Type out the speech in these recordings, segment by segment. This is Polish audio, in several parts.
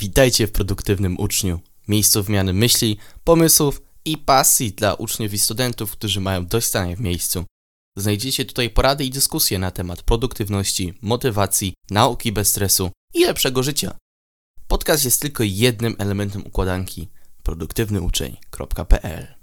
Witajcie w produktywnym uczniu, miejscu wymiany myśli, pomysłów i pasji dla uczniów i studentów, którzy mają dość stania w miejscu. Znajdziecie tutaj porady i dyskusje na temat produktywności, motywacji, nauki bez stresu i lepszego życia. Podcast jest tylko jednym elementem układanki produktywnyuczeń.pl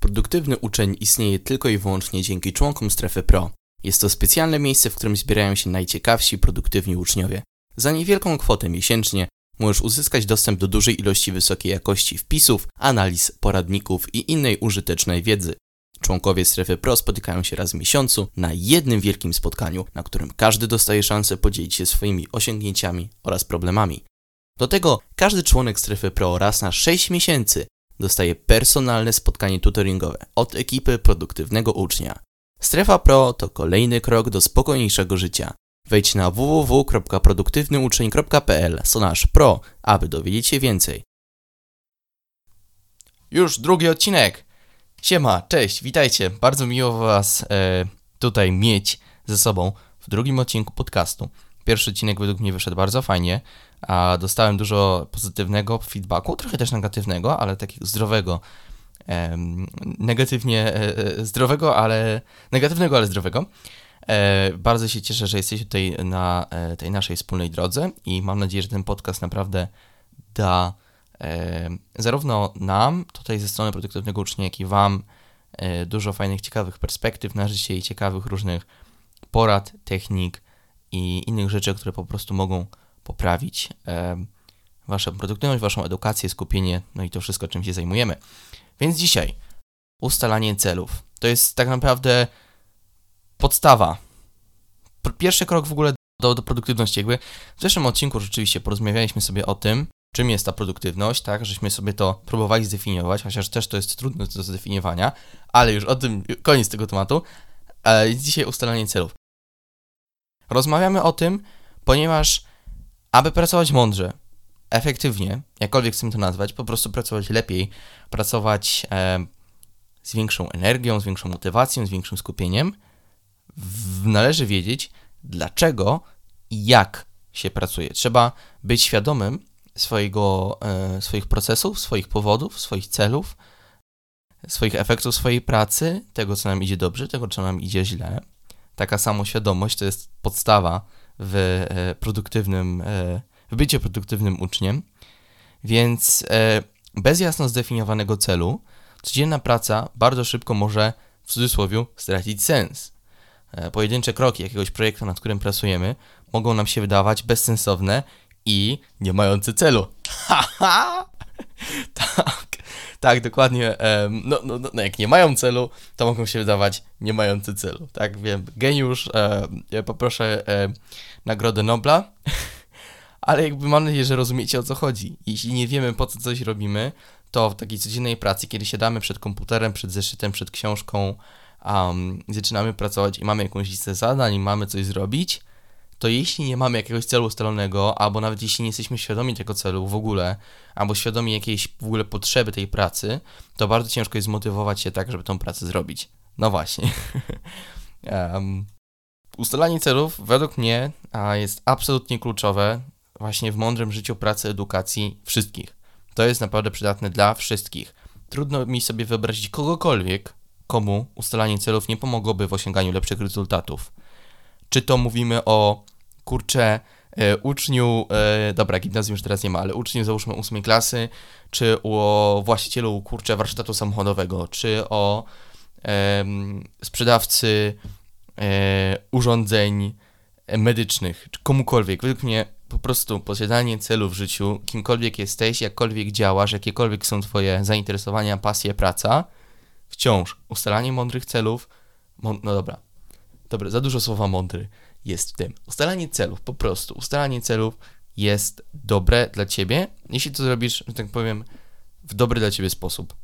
Produktywny uczeń istnieje tylko i wyłącznie dzięki członkom Strefy Pro. Jest to specjalne miejsce, w którym zbierają się najciekawsi produktywni uczniowie. Za niewielką kwotę miesięcznie możesz uzyskać dostęp do dużej ilości wysokiej jakości wpisów, analiz, poradników i innej użytecznej wiedzy. Członkowie Strefy Pro spotykają się raz w miesiącu na jednym wielkim spotkaniu, na którym każdy dostaje szansę podzielić się swoimi osiągnięciami oraz problemami. Do tego każdy członek Strefy Pro raz na 6 miesięcy dostaje personalne spotkanie tutoringowe od ekipy produktywnego ucznia. Strefa Pro to kolejny krok do spokojniejszego życia. Wejdź na www.produktywnyuczeń.pl pro, aby dowiedzieć się więcej. Już drugi odcinek. Siema, cześć, witajcie. Bardzo miło Was e, tutaj mieć ze sobą w drugim odcinku podcastu. Pierwszy odcinek według mnie wyszedł bardzo fajnie, a dostałem dużo pozytywnego feedbacku, trochę też negatywnego, ale takiego zdrowego. E, negatywnie e, zdrowego, ale negatywnego, ale zdrowego. E, bardzo się cieszę, że jesteście tutaj na e, tej naszej wspólnej drodze i mam nadzieję, że ten podcast naprawdę da e, zarówno nam, tutaj ze strony produktywnego ucznia, jak i Wam dużo fajnych, ciekawych perspektyw na życie i ciekawych różnych porad, technik i innych rzeczy, które po prostu mogą poprawić Waszą produktywność, Waszą edukację, skupienie, no i to wszystko, czym się zajmujemy. Więc dzisiaj ustalanie celów. To jest tak naprawdę podstawa. Pierwszy krok w ogóle do, do produktywności. Jakby w zeszłym odcinku rzeczywiście porozmawialiśmy sobie o tym, czym jest ta produktywność, tak, żeśmy sobie to próbowali zdefiniować, chociaż też to jest trudne do zdefiniowania, ale już o tym, koniec tego tematu. E, dzisiaj ustalanie celów. Rozmawiamy o tym, ponieważ aby pracować mądrze, efektywnie, jakkolwiek chcemy to nazwać, po prostu pracować lepiej, pracować e, z większą energią, z większą motywacją, z większym skupieniem, należy wiedzieć, dlaczego i jak się pracuje. Trzeba być świadomym swojego, e, swoich procesów, swoich powodów, swoich celów, swoich efektów swojej pracy, tego, co nam idzie dobrze, tego, co nam idzie źle. Taka samoświadomość to jest podstawa w e, produktywnym, e, w bycie produktywnym uczniem. Więc bez jasno zdefiniowanego celu, codzienna praca bardzo szybko może w cudzysłowie stracić sens. E, pojedyncze kroki jakiegoś projektu, nad którym pracujemy, mogą nam się wydawać bezsensowne i nie mające celu. Tak, tak, dokładnie. No, no, no, no, jak nie mają celu, to mogą się wydawać nie mające celu. Tak, wiem, geniusz, ja poproszę Nagrodę Nobla, ale jakby mam nadzieję, że rozumiecie o co chodzi. Jeśli nie wiemy po co coś robimy, to w takiej codziennej pracy, kiedy siadamy przed komputerem, przed zeszytem, przed książką, um, zaczynamy pracować i mamy jakąś listę zadań i mamy coś zrobić, to jeśli nie mamy jakiegoś celu ustalonego, albo nawet jeśli nie jesteśmy świadomi tego celu w ogóle, albo świadomi jakiejś w ogóle potrzeby tej pracy, to bardzo ciężko jest zmotywować się tak, żeby tą pracę zrobić. No właśnie. um, ustalanie celów według mnie jest absolutnie kluczowe właśnie w mądrym życiu pracy, edukacji wszystkich. To jest naprawdę przydatne dla wszystkich. Trudno mi sobie wyobrazić kogokolwiek, komu ustalanie celów nie pomogłoby w osiąganiu lepszych rezultatów. Czy to mówimy o kurcze uczniu, e, dobra, gimnazjum już teraz nie ma, ale uczniu załóżmy ósmej klasy, czy o właścicielu kurcze warsztatu samochodowego, czy o sprzedawcy e, urządzeń medycznych, czy komukolwiek. Według mnie po prostu posiadanie celu w życiu, kimkolwiek jesteś, jakkolwiek działasz, jakiekolwiek są twoje zainteresowania, pasje, praca, wciąż ustalanie mądrych celów, no dobra, dobra, za dużo słowa mądry jest w tym. Ustalanie celów, po prostu, ustalanie celów jest dobre dla ciebie, jeśli to zrobisz, że tak powiem, w dobry dla ciebie sposób.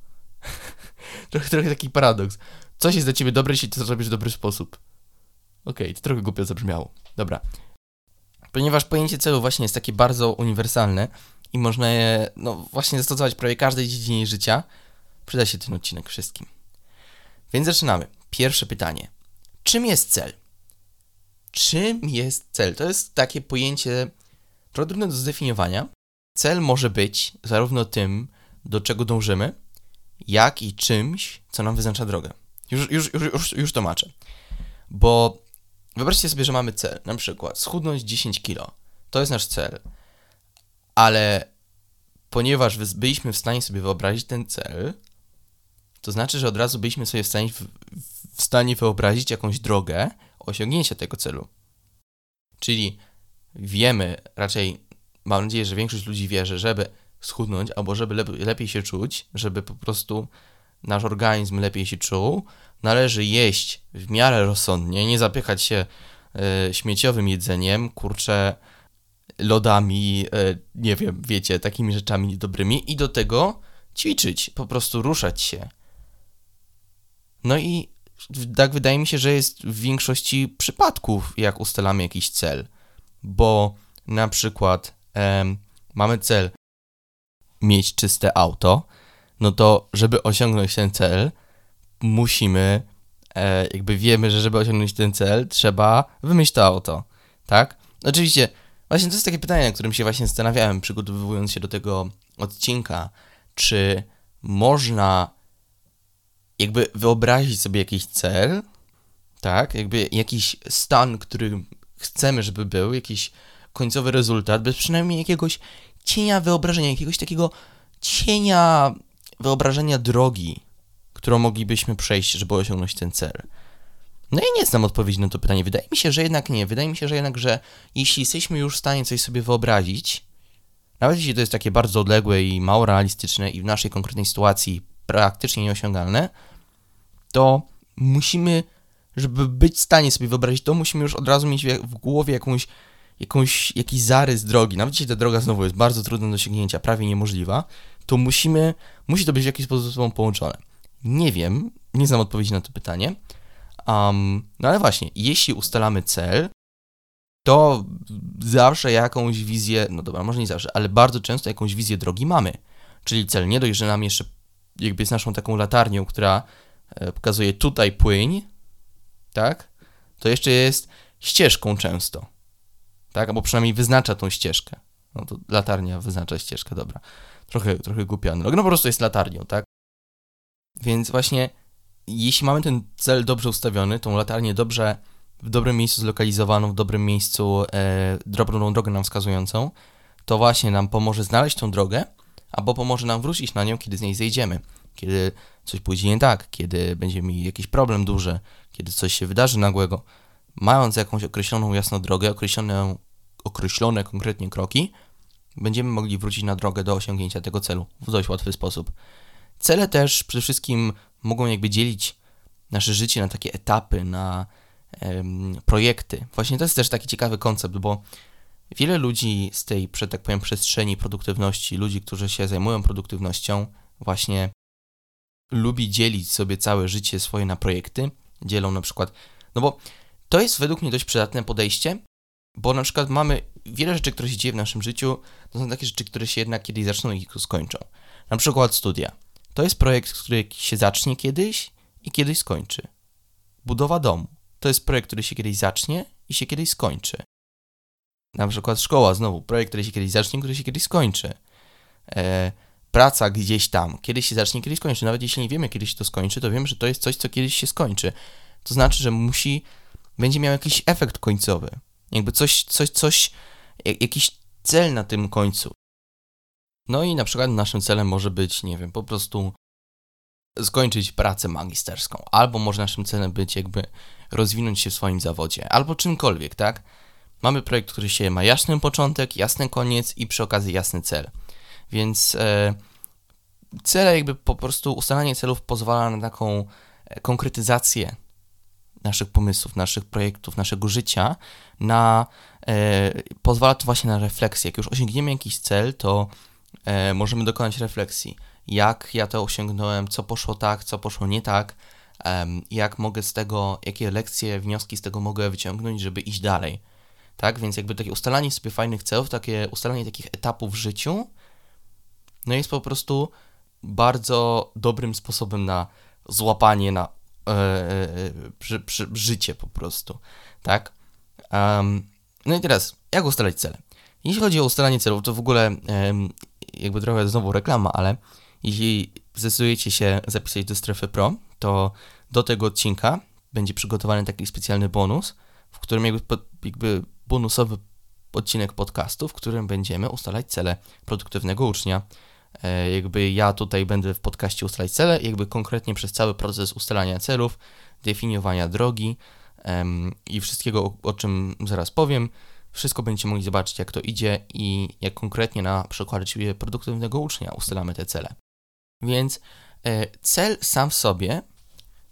trochę, trochę taki paradoks. Coś jest dla ciebie dobre, jeśli to zrobisz w dobry sposób. Okej, okay, to trochę głupio zabrzmiało. Dobra. Ponieważ pojęcie celu właśnie jest takie bardzo uniwersalne i można je, no właśnie zastosować w prawie każdej dziedzinie życia, przyda się ten odcinek wszystkim. Więc zaczynamy. Pierwsze pytanie. Czym jest cel? Czym jest cel? To jest takie pojęcie trochę trudne do zdefiniowania. Cel może być zarówno tym, do czego dążymy, jak i czymś, co nam wyznacza drogę. Już, już, już, już, już tłumaczę. Bo wyobraźcie sobie, że mamy cel, na przykład schudnąć 10 kilo. To jest nasz cel. Ale ponieważ byliśmy w stanie sobie wyobrazić ten cel, to znaczy, że od razu byliśmy sobie w stanie, w, w stanie wyobrazić jakąś drogę osiągnięcia tego celu. Czyli wiemy, raczej mam nadzieję, że większość ludzi wie, że żeby schudnąć albo żeby lepiej się czuć, żeby po prostu nasz organizm lepiej się czuł, należy jeść w miarę rozsądnie, nie zapychać się y, śmieciowym jedzeniem, kurczę, lodami, y, nie wiem, wiecie, takimi rzeczami niedobrymi i do tego ćwiczyć, po prostu ruszać się. No i tak wydaje mi się, że jest w większości przypadków, jak ustalamy jakiś cel, bo na przykład mamy cel mieć czyste auto, no to żeby osiągnąć ten cel, musimy, e, jakby wiemy, że żeby osiągnąć ten cel, trzeba wymyślić to auto, tak? Oczywiście, właśnie to jest takie pytanie, na którym się właśnie zastanawiałem, przygotowując się do tego odcinka, czy można jakby wyobrazić sobie jakiś cel, tak? Jakby jakiś stan, który chcemy, żeby był, jakiś końcowy rezultat, bez przynajmniej jakiegoś cienia wyobrażenia, jakiegoś takiego cienia wyobrażenia drogi, którą moglibyśmy przejść, żeby osiągnąć ten cel. No ja nie znam odpowiedzi na to pytanie. Wydaje mi się, że jednak nie. Wydaje mi się, że jednak, że jeśli jesteśmy już w stanie coś sobie wyobrazić, nawet jeśli to jest takie bardzo odległe i mało realistyczne i w naszej konkretnej sytuacji praktycznie nieosiągalne, to musimy, żeby być w stanie sobie wyobrazić to, musimy już od razu mieć w głowie jakąś, jakąś, jakiś zarys drogi. Nawet jeśli ta droga znowu jest bardzo trudna do osiągnięcia, prawie niemożliwa, to musimy, musi to być w jakiś sposób ze sobą połączone. Nie wiem, nie znam odpowiedzi na to pytanie. Um, no ale właśnie, jeśli ustalamy cel, to zawsze jakąś wizję, no dobra, może nie zawsze, ale bardzo często jakąś wizję drogi mamy. Czyli cel nie dość, że nam jeszcze jakby jest naszą taką latarnią, która e, pokazuje tutaj płyń, tak? To jeszcze jest ścieżką często, tak? Albo przynajmniej wyznacza tą ścieżkę. No to latarnia wyznacza ścieżkę, dobra. Trochę, trochę głupia analog. No po prostu jest latarnią, tak? Więc właśnie, jeśli mamy ten cel dobrze ustawiony, tą latarnię dobrze, w dobrym miejscu zlokalizowaną, w dobrym miejscu, e, dobrą drogę nam wskazującą, to właśnie nam pomoże znaleźć tą drogę, albo pomoże nam wrócić na nią, kiedy z niej zejdziemy. Kiedy coś pójdzie nie tak, kiedy będziemy mieli jakiś problem duży, kiedy coś się wydarzy nagłego. Mając jakąś określoną jasną drogę, określone, określone konkretnie kroki, będziemy mogli wrócić na drogę do osiągnięcia tego celu w dość łatwy sposób. Cele też przede wszystkim mogą jakby dzielić nasze życie na takie etapy, na em, projekty. Właśnie to jest też taki ciekawy koncept, bo wiele ludzi z tej, tak powiem, przestrzeni produktywności, ludzi, którzy się zajmują produktywnością, właśnie lubi dzielić sobie całe życie swoje na projekty. Dzielą na przykład, no bo to jest według mnie dość przydatne podejście, bo na przykład mamy wiele rzeczy, które się dzieje w naszym życiu, to są takie rzeczy, które się jednak kiedyś zaczną i skończą. Na przykład studia. To jest projekt, który się zacznie kiedyś i kiedyś skończy. Budowa domu. To jest projekt, który się kiedyś zacznie i się kiedyś skończy. Na przykład szkoła, znowu, projekt, który się kiedyś zacznie, który się kiedyś skończy. E, praca gdzieś tam, kiedyś się zacznie, kiedyś skończy. Nawet jeśli nie wiemy, kiedy się to skończy, to wiemy, że to jest coś, co kiedyś się skończy. To znaczy, że musi, będzie miał jakiś efekt końcowy. Jakby coś, coś, coś, jakiś cel na tym końcu. No i na przykład naszym celem może być, nie wiem, po prostu skończyć pracę magisterską, albo może naszym celem być jakby rozwinąć się w swoim zawodzie, albo czymkolwiek, tak? Mamy projekt, który się ma jasny początek, jasny koniec i przy okazji jasny cel. Więc e, cele, jakby po prostu ustalanie celów pozwala na taką e, konkretyzację naszych pomysłów, naszych projektów, naszego życia, na, e, pozwala to właśnie na refleksję. Jak już osiągniemy jakiś cel, to e, możemy dokonać refleksji. Jak ja to osiągnąłem, co poszło tak, co poszło nie tak, e, jak mogę z tego, jakie lekcje, wnioski z tego mogę wyciągnąć, żeby iść dalej. Tak, więc jakby takie ustalanie sobie fajnych celów, takie ustalanie takich etapów w życiu, no jest po prostu bardzo dobrym sposobem na złapanie na e, e, przy, życie po prostu, tak? Um, no i teraz, jak ustalać cele? Jeśli chodzi o ustalanie celów, to w ogóle jakby trochę znowu reklama, ale jeśli zdecydujecie się zapisać do strefy Pro, to do tego odcinka będzie przygotowany taki specjalny bonus, w którym jakby, jakby bonusowy odcinek podcastu, w którym będziemy ustalać cele produktywnego ucznia. E, jakby ja tutaj będę w podcaście ustalać cele, jakby konkretnie przez cały proces ustalania celów, definiowania drogi i wszystkiego, o, czym zaraz powiem, wszystko będziecie mogli zobaczyć, jak to idzie i jak konkretnie na przykładzie produktywnego ucznia ustalamy te cele. Więc e, cel sam w sobie,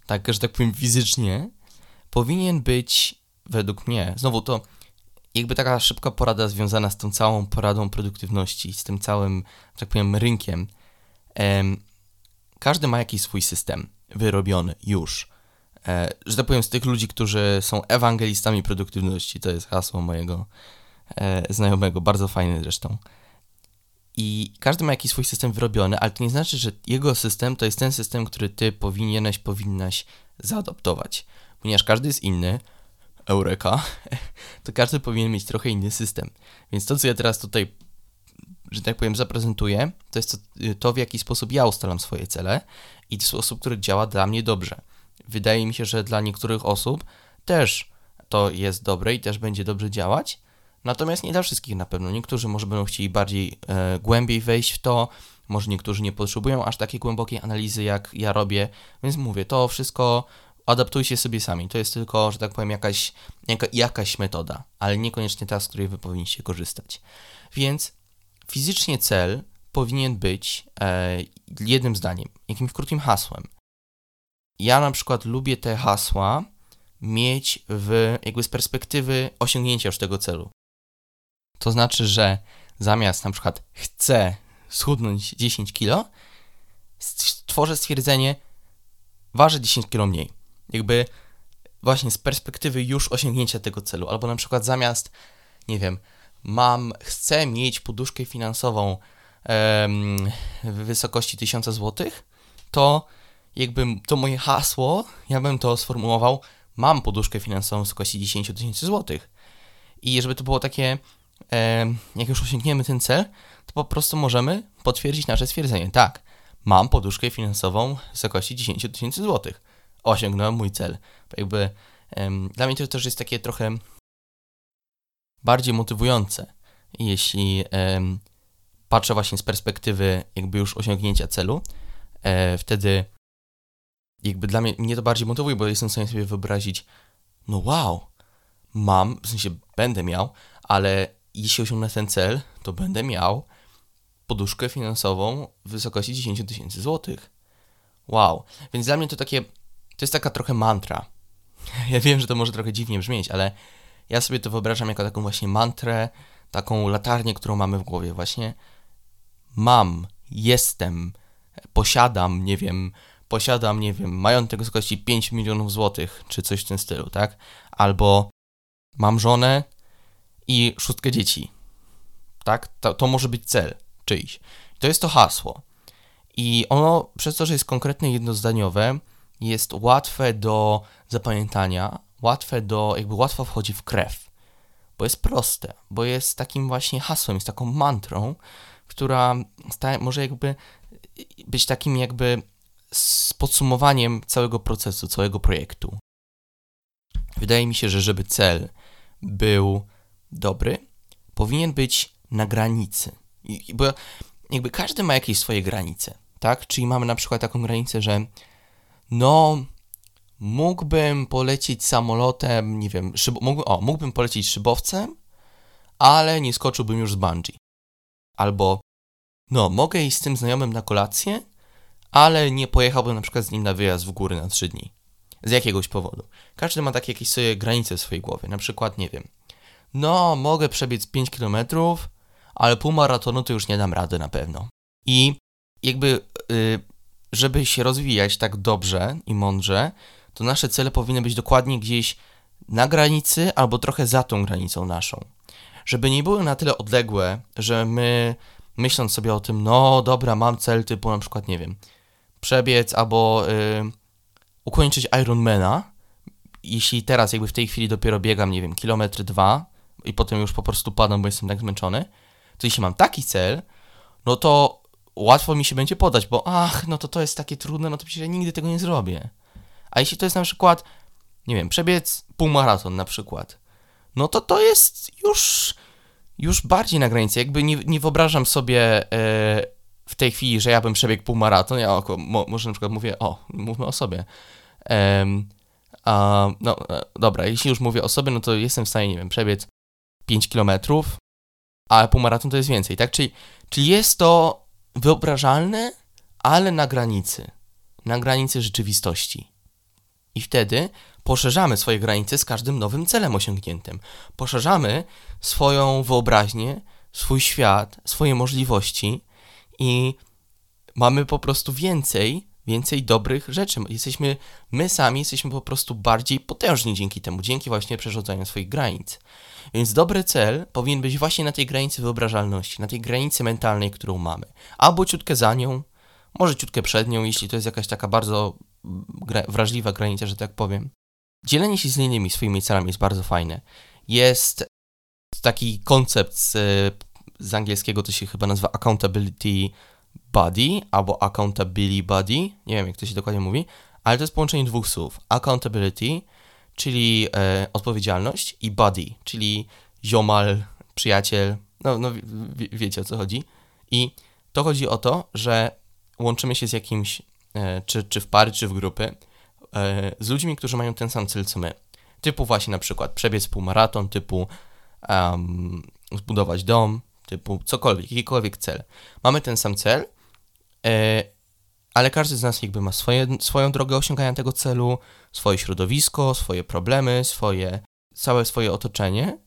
tak, że tak powiem fizycznie, powinien być według mnie, znowu to jakby taka szybka porada związana z tą całą poradą produktywności, z tym całym, tak powiem, rynkiem. każdy ma jakiś swój system wyrobiony już. E, że tak powiem, z tych ludzi, którzy są ewangelistami produktywności, to jest hasło mojego e, znajomego, bardzo fajny zresztą. I każdy ma jakiś swój system wyrobiony, ale to nie znaczy, że jego system to jest ten system, który ty powinieneś, powinnaś zaadoptować. Ponieważ każdy jest inny, eureka, to każdy powinien mieć trochę inny system. Więc to, co ja teraz tutaj, że tak powiem, zaprezentuję, to jest to, to w jaki sposób ja ustalam swoje cele i sposób, który działa dla mnie dobrze. Wydaje mi się, że dla niektórych osób też to jest dobre i też będzie dobrze działać, natomiast nie dla wszystkich na pewno. Niektórzy może będą chcieli bardziej e, głębiej wejść w to, może niektórzy nie potrzebują aż takiej głębokiej analizy, jak ja robię, więc mówię, to wszystko adaptujcie sobie sami. To jest tylko, że tak powiem, jakaś, jaka, jakaś metoda, ale niekoniecznie ta, z której wy powinniście korzystać. Więc fizycznie cel powinien być e, jednym zdaniem, jakimś krótkim hasłem. Ja na przykład lubię te hasła mieć w, jakby z perspektywy osiągnięcia już tego celu. To znaczy, że zamiast na przykład chcę schudnąć 10 kg, stworzę stwierdzenie waży 10 kg mniej jakby właśnie z perspektywy już osiągnięcia tego celu, albo na przykład zamiast, nie wiem, mam, chcę mieć poduszkę finansową em, w wysokości 1000 zł, to jakby to moje hasło, ja bym to sformułował, mam poduszkę finansową w wysokości 10 tysięcy złotych. I żeby to było takie, em, jak już osiągniemy ten cel, to po prostu możemy potwierdzić nasze stwierdzenie. Tak, mam poduszkę finansową w wysokości 10 tysięcy złotych osiągnąłem mój cel. Jakby um, dla mnie to też jest takie trochę bardziej motywujące, jeśli um, patrzę właśnie z perspektywy jakby już osiągnięcia celu, e, wtedy jakby dla mnie, mnie to bardziej motywuje, bo jestem w stanie sobie wyobrazić, no wow, mam, w sensie będę miał, ale jeśli osiągnę ten cel, to będę miał poduszkę finansową w wysokości 10 tysięcy złotych. Wow. Więc dla mnie to takie to jest taka trochę mantra. Ja wiem, że to może trochę dziwnie brzmieć, ale ja sobie to wyobrażam jako taką właśnie mantrę, taką latarnię, którą mamy w głowie. Właśnie mam, jestem, posiadam, nie wiem, posiadam, nie wiem, majątek wysokości 5 milionów złotych, czy coś w tym stylu, tak? Albo mam żonę i szóstkę dzieci, tak? To, to może być cel czyjś. To jest to hasło. I ono, przez to, że jest konkretne jednozdaniowe, jest łatwe do zapamiętania, łatwe do, jakby łatwo wchodzi w krew, bo jest proste, bo jest takim właśnie hasłem, jest taką mantrą, która może jakby być takim jakby podsumowaniem całego procesu, całego projektu. Wydaje mi się, że żeby cel był dobry, powinien być na granicy. I, bo jakby każdy ma jakieś swoje granice, tak? Czyli mamy na przykład taką granicę, że no, mógłbym polecieć samolotem, nie wiem, mógł, o, mógłbym polecieć szybowcem, ale nie skoczyłbym już z bungee. Albo, no, mogę iść z tym znajomym na kolację, ale nie pojechałbym na przykład z nim na wyjazd w góry na 3 dni. Z jakiegoś powodu. Każdy ma takie jakieś sobie granice w swojej głowie. Na przykład, nie wiem, no, mogę przebiec 5 km, ale pół maratonu to już nie dam rady na pewno. I jakby yy, żeby się rozwijać tak dobrze i mądrze, to nasze cele powinny być dokładnie gdzieś na granicy albo trochę za tą granicą naszą. Żeby nie były na tyle odległe, że my myśląc sobie o tym, no dobra, mam cel typu na przykład, nie wiem, przebiec albo yy, ukończyć Ironmana, jeśli teraz jakby w tej chwili dopiero biegam, nie wiem, kilometr dwa, i potem już po prostu padam, bo jestem tak zmęczony, to jeśli mam taki cel, no to łatwo mi się będzie podać, bo ach, no to to jest takie trudne, no to przecież ja nigdy tego nie zrobię. A jeśli to jest na przykład, nie wiem, przebiec półmaraton na przykład, no to to jest już, już bardziej na granicy. Jakby nie, nie wyobrażam sobie e, w tej chwili, że ja bym przebiegł półmaraton, ja oko, mo, może na przykład mówię, o, mówmy o sobie. E, a, no, e, dobra, jeśli już mówię o sobie, no to jestem w stanie, nie wiem, przebiec 5 kilometrów, a półmaraton to jest więcej, tak? Czyli, czyli jest to wyobrażalne, ale na granicy. Na granicy rzeczywistości. I wtedy poszerzamy swoje granice z każdym nowym celem osiągniętym. Poszerzamy swoją wyobraźnię, swój świat, swoje możliwości i mamy po prostu więcej, więcej dobrych rzeczy. Jesteśmy, my sami jesteśmy po prostu bardziej potężni dzięki temu, dzięki właśnie przerzucaniu swoich granic. Więc dobry cel powinien być właśnie na tej granicy wyobrażalności, na tej granicy mentalnej, którą mamy. Albo ciutkę za nią, może ciutkę przed nią, jeśli to jest jakaś taka bardzo wrażliwa granica, że tak powiem. Dzielenie się z innymi swoimi celami jest bardzo fajne. Jest taki koncept z, z angielskiego, to się chyba nazywa accountability buddy albo accountability buddy, nie wiem jak to się dokładnie mówi, ale to jest połączenie dwóch słów. Accountability, czyli e, odpowiedzialność i buddy, czyli ziomal, przyjaciel, no, no wie, wiecie o co chodzi. I to chodzi o to, że łączymy się z jakimś, e, czy, czy w pary, czy w grupy, e, z ludźmi, którzy mają ten sam cel co my. Typu właśnie na przykład przebiec półmaraton, typu um, zbudować dom, typu cokolwiek, jakikolwiek cel. Mamy ten sam cel, ale każdy z nas jakby ma swoje, swoją drogę osiągania tego celu, swoje środowisko, swoje problemy, swoje, całe swoje otoczenie,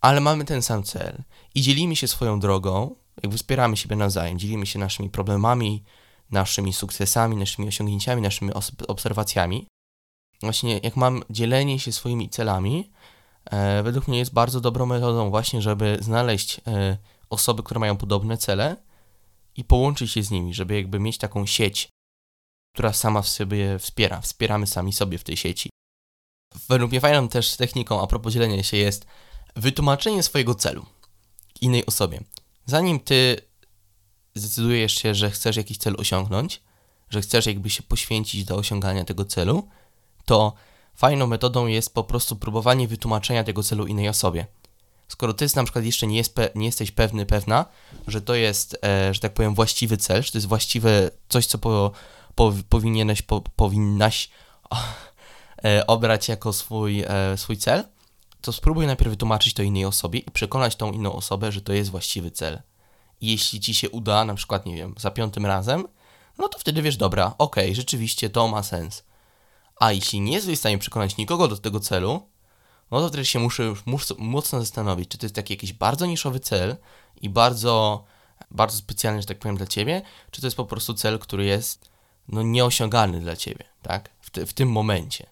ale mamy ten sam cel i dzielimy się swoją drogą, jakby wspieramy siebie nawzajem, dzielimy się naszymi problemami, naszymi sukcesami, naszymi osiągnięciami, naszymi obserwacjami. Właśnie jak mam dzielenie się swoimi celami, e, według mnie jest bardzo dobrą metodą właśnie, żeby znaleźć e, osoby, które mają podobne cele i połączyć się z nimi, żeby jakby mieć taką sieć, która sama w sobie wspiera. Wspieramy sami sobie w tej sieci. Według mnie fajną też techniką a propos dzielenia się jest wytłumaczenie swojego celu innej osobie. Zanim ty zdecydujesz się, że chcesz jakiś cel osiągnąć, że chcesz jakby się poświęcić do osiągania tego celu, to fajną metodą jest po prostu próbowanie wytłumaczenia tego celu innej osobie. Skoro ty na przykład jeszcze nie, jest nie jesteś pewny, pewna, że to jest, e, że tak powiem, właściwy cel, że to jest właściwe coś, co po, po, powinieneś, po, powinnaś e, obrać jako swój, e, swój cel, to spróbuj najpierw wytłumaczyć to innej osobie i przekonać tą inną osobę, że to jest właściwy cel. I jeśli ci się uda, na przykład, nie wiem, za piątym razem, no to wtedy wiesz, dobra, okej, okay, rzeczywiście to ma sens. A jeśli nie jesteś w stanie przekonać nikogo do tego celu, no to wtedy się muszę już mocno zastanowić, czy to jest taki jakiś bardzo niszowy cel i bardzo, bardzo specjalny, że tak powiem, dla ciebie, czy to jest po prostu cel, który jest no, nieosiągalny dla ciebie, tak? W, te, w tym momencie.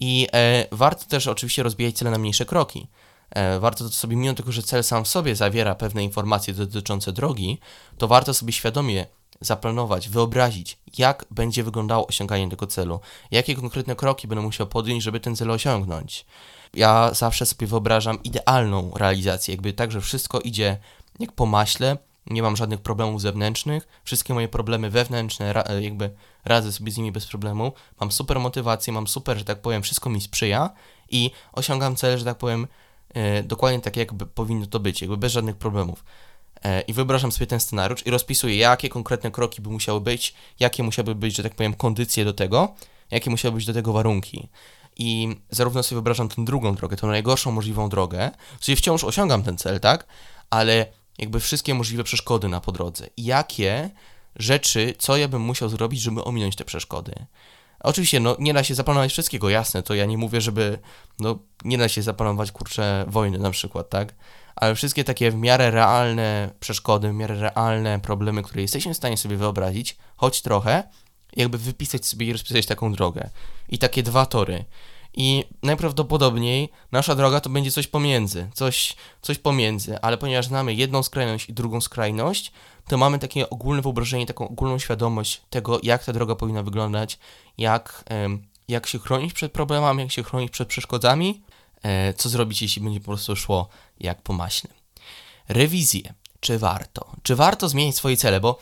I e, warto też oczywiście rozbijać cele na mniejsze kroki. E, warto sobie, mimo tego, że cel sam w sobie zawiera pewne informacje dotyczące drogi, to warto sobie świadomie zaplanować, wyobrazić, jak będzie wyglądało osiąganie tego celu, jakie konkretne kroki będę musiał podjąć, żeby ten cel osiągnąć. Ja zawsze sobie wyobrażam idealną realizację, jakby tak, że wszystko idzie jak po maśle, nie mam żadnych problemów zewnętrznych, wszystkie moje problemy wewnętrzne, jakby radzę sobie z nimi bez problemu, mam super motywację, mam super, że tak powiem, wszystko mi sprzyja i osiągam cel, że tak powiem, e, dokładnie tak, jakby powinno to być, jakby bez żadnych problemów. E, I wyobrażam sobie ten scenariusz i rozpisuję, jakie konkretne kroki by musiały być, jakie musiałyby być, że tak powiem, kondycje do tego, jakie musiały być do tego warunki. I zarówno sobie wyobrażam tę drugą drogę, tę najgorszą możliwą drogę, czyli wciąż osiągam ten cel, tak? Ale jakby wszystkie możliwe przeszkody na podrodze. I jakie rzeczy, co ja bym musiał zrobić, żeby ominąć te przeszkody. Oczywiście, no, nie da się zaplanować wszystkiego, jasne, to ja nie mówię, żeby, no, nie da się zaplanować, kurczę, wojny na przykład, tak? Ale wszystkie takie w miarę realne przeszkody, w miarę realne problemy, które jesteśmy w stanie sobie wyobrazić, choć trochę, jakby wypisać sobie i rozpisać taką drogę. I takie dwa tory. I najprawdopodobniej nasza droga to będzie coś pomiędzy, coś, coś pomiędzy, ale ponieważ znamy jedną skrajność i drugą skrajność, to mamy takie ogólne wyobrażenie, taką ogólną świadomość tego, jak ta droga powinna wyglądać, jak, jak się chronić przed problemami, jak się chronić przed przeszkodami co zrobić, jeśli będzie po prostu szło jak po maśle. Rewizje. Czy warto? Czy warto zmienić swoje cele? Bo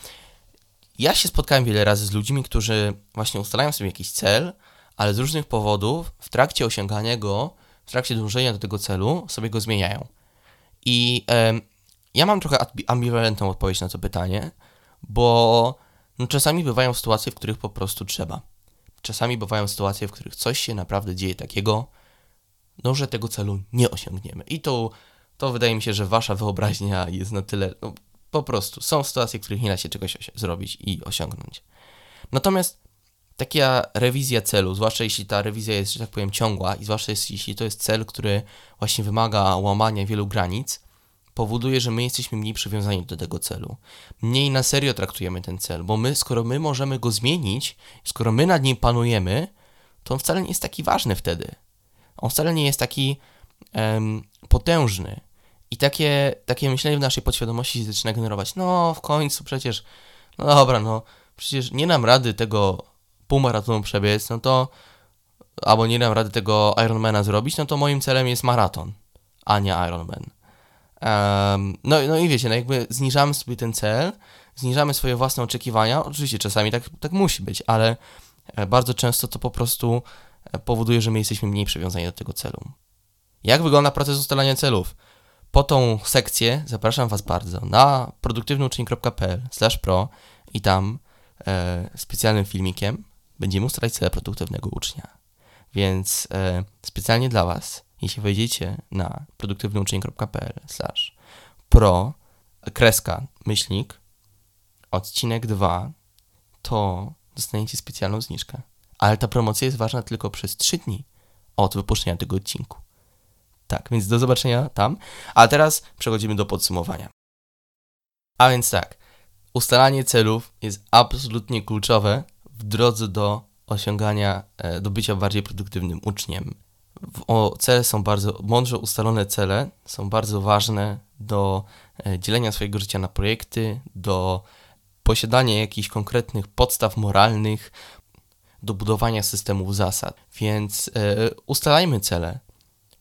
ja się spotkałem wiele razy z ludźmi, którzy właśnie ustalają sobie jakiś cel, ale z różnych powodów w trakcie osiągania go, w trakcie dążenia do tego celu sobie go zmieniają. I e, ja mam trochę ambiwalentną odpowiedź na to pytanie, bo no, czasami bywają sytuacje, w których po prostu trzeba. Czasami bywają sytuacje, w których coś się naprawdę dzieje takiego, no, że tego celu nie osiągniemy. I to, to wydaje mi się, że wasza wyobraźnia jest na tyle, no, po prostu są sytuacje, w których nie da się czegoś zrobić i osiągnąć. Natomiast taka rewizja celu, zwłaszcza jeśli ta rewizja jest, że tak powiem, ciągła i zwłaszcza jeśli to jest cel, który właśnie wymaga łamania wielu granic, powoduje, że my jesteśmy mniej przywiązani do tego celu. Mniej na serio traktujemy ten cel, bo my, skoro my możemy go zmienić, skoro my nad nim panujemy, to on wcale nie jest taki ważny wtedy. On wcale nie jest taki um, potężny. I takie, takie myślenie w naszej podświadomości zaczyna generować. No, w końcu przecież, no dobra, no, przecież nie nam rady tego półmaratonu przebiec, no to, albo nie dam rady tego Ironmana zrobić, no to moim celem jest maraton, a nie Ironman. Um, no, no i wiecie, no jakby zniżamy sobie ten cel, zniżamy swoje własne oczekiwania. Oczywiście czasami tak, tak musi być, ale e, bardzo często to po prostu powoduje, że my jesteśmy mniej przywiązani do tego celu. Jak wygląda proces ustalania celów? Po tą sekcję zapraszam Was bardzo na produktywnyuczeń.pl pro i tam e, specjalnym filmikiem będziemy ustalać cele produktywnego ucznia. Więc e, specjalnie dla Was jeśli wejdziecie na produktywnyuczeń.pl pro kreska myślnik odcinek 2, to dostaniecie specjalną zniżkę. Ale ta promocja jest ważna tylko przez 3 dni od wypuszczenia tego odcinku. Tak, więc do zobaczenia tam. A teraz przechodzimy do podsumowania. A więc tak, ustalanie celów jest absolutnie kluczowe w drodze do osiągania, e, do bycia bardziej produktywnym uczniem o, cele są bardzo, mądrze ustalone cele są bardzo ważne do e, dzielenia swojego życia na projekty, do posiadania jakichś konkretnych podstaw moralnych, do budowania systemów zasad. Więc e, ustalajmy cele,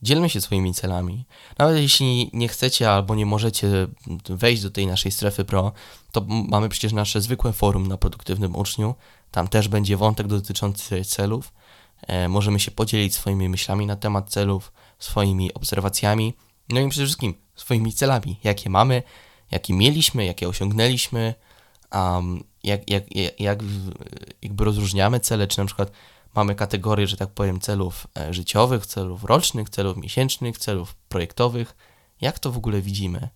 dzielmy się swoimi celami. Nawet jeśli nie chcecie albo nie możecie wejść do tej naszej strefy pro, to mamy przecież nasze zwykłe forum na produktywnym uczniu. Tam też będzie wątek dotyczący celów E, możemy się podzielić swoimi myślami na temat celów, swoimi obserwacjami, no i przede wszystkim swoimi celami, jakie mamy, jakie mieliśmy, jakie osiągnęliśmy, um, jak, jak, jak, jak jakby rozróżniamy cele, czy na przykład mamy kategorie, że tak powiem, celów e, życiowych, celów rocznych, celów miesięcznych, celów projektowych, jak to w ogóle widzimy.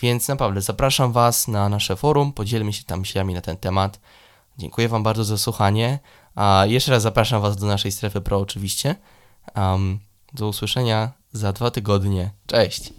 Więc naprawdę zapraszam Was na nasze forum, podzielmy się tam myślami na ten temat. Dziękuję Wam bardzo za słuchanie. A jeszcze raz zapraszam Was do naszej strefy pro oczywiście. Um, do usłyszenia za dwa tygodnie. Cześć!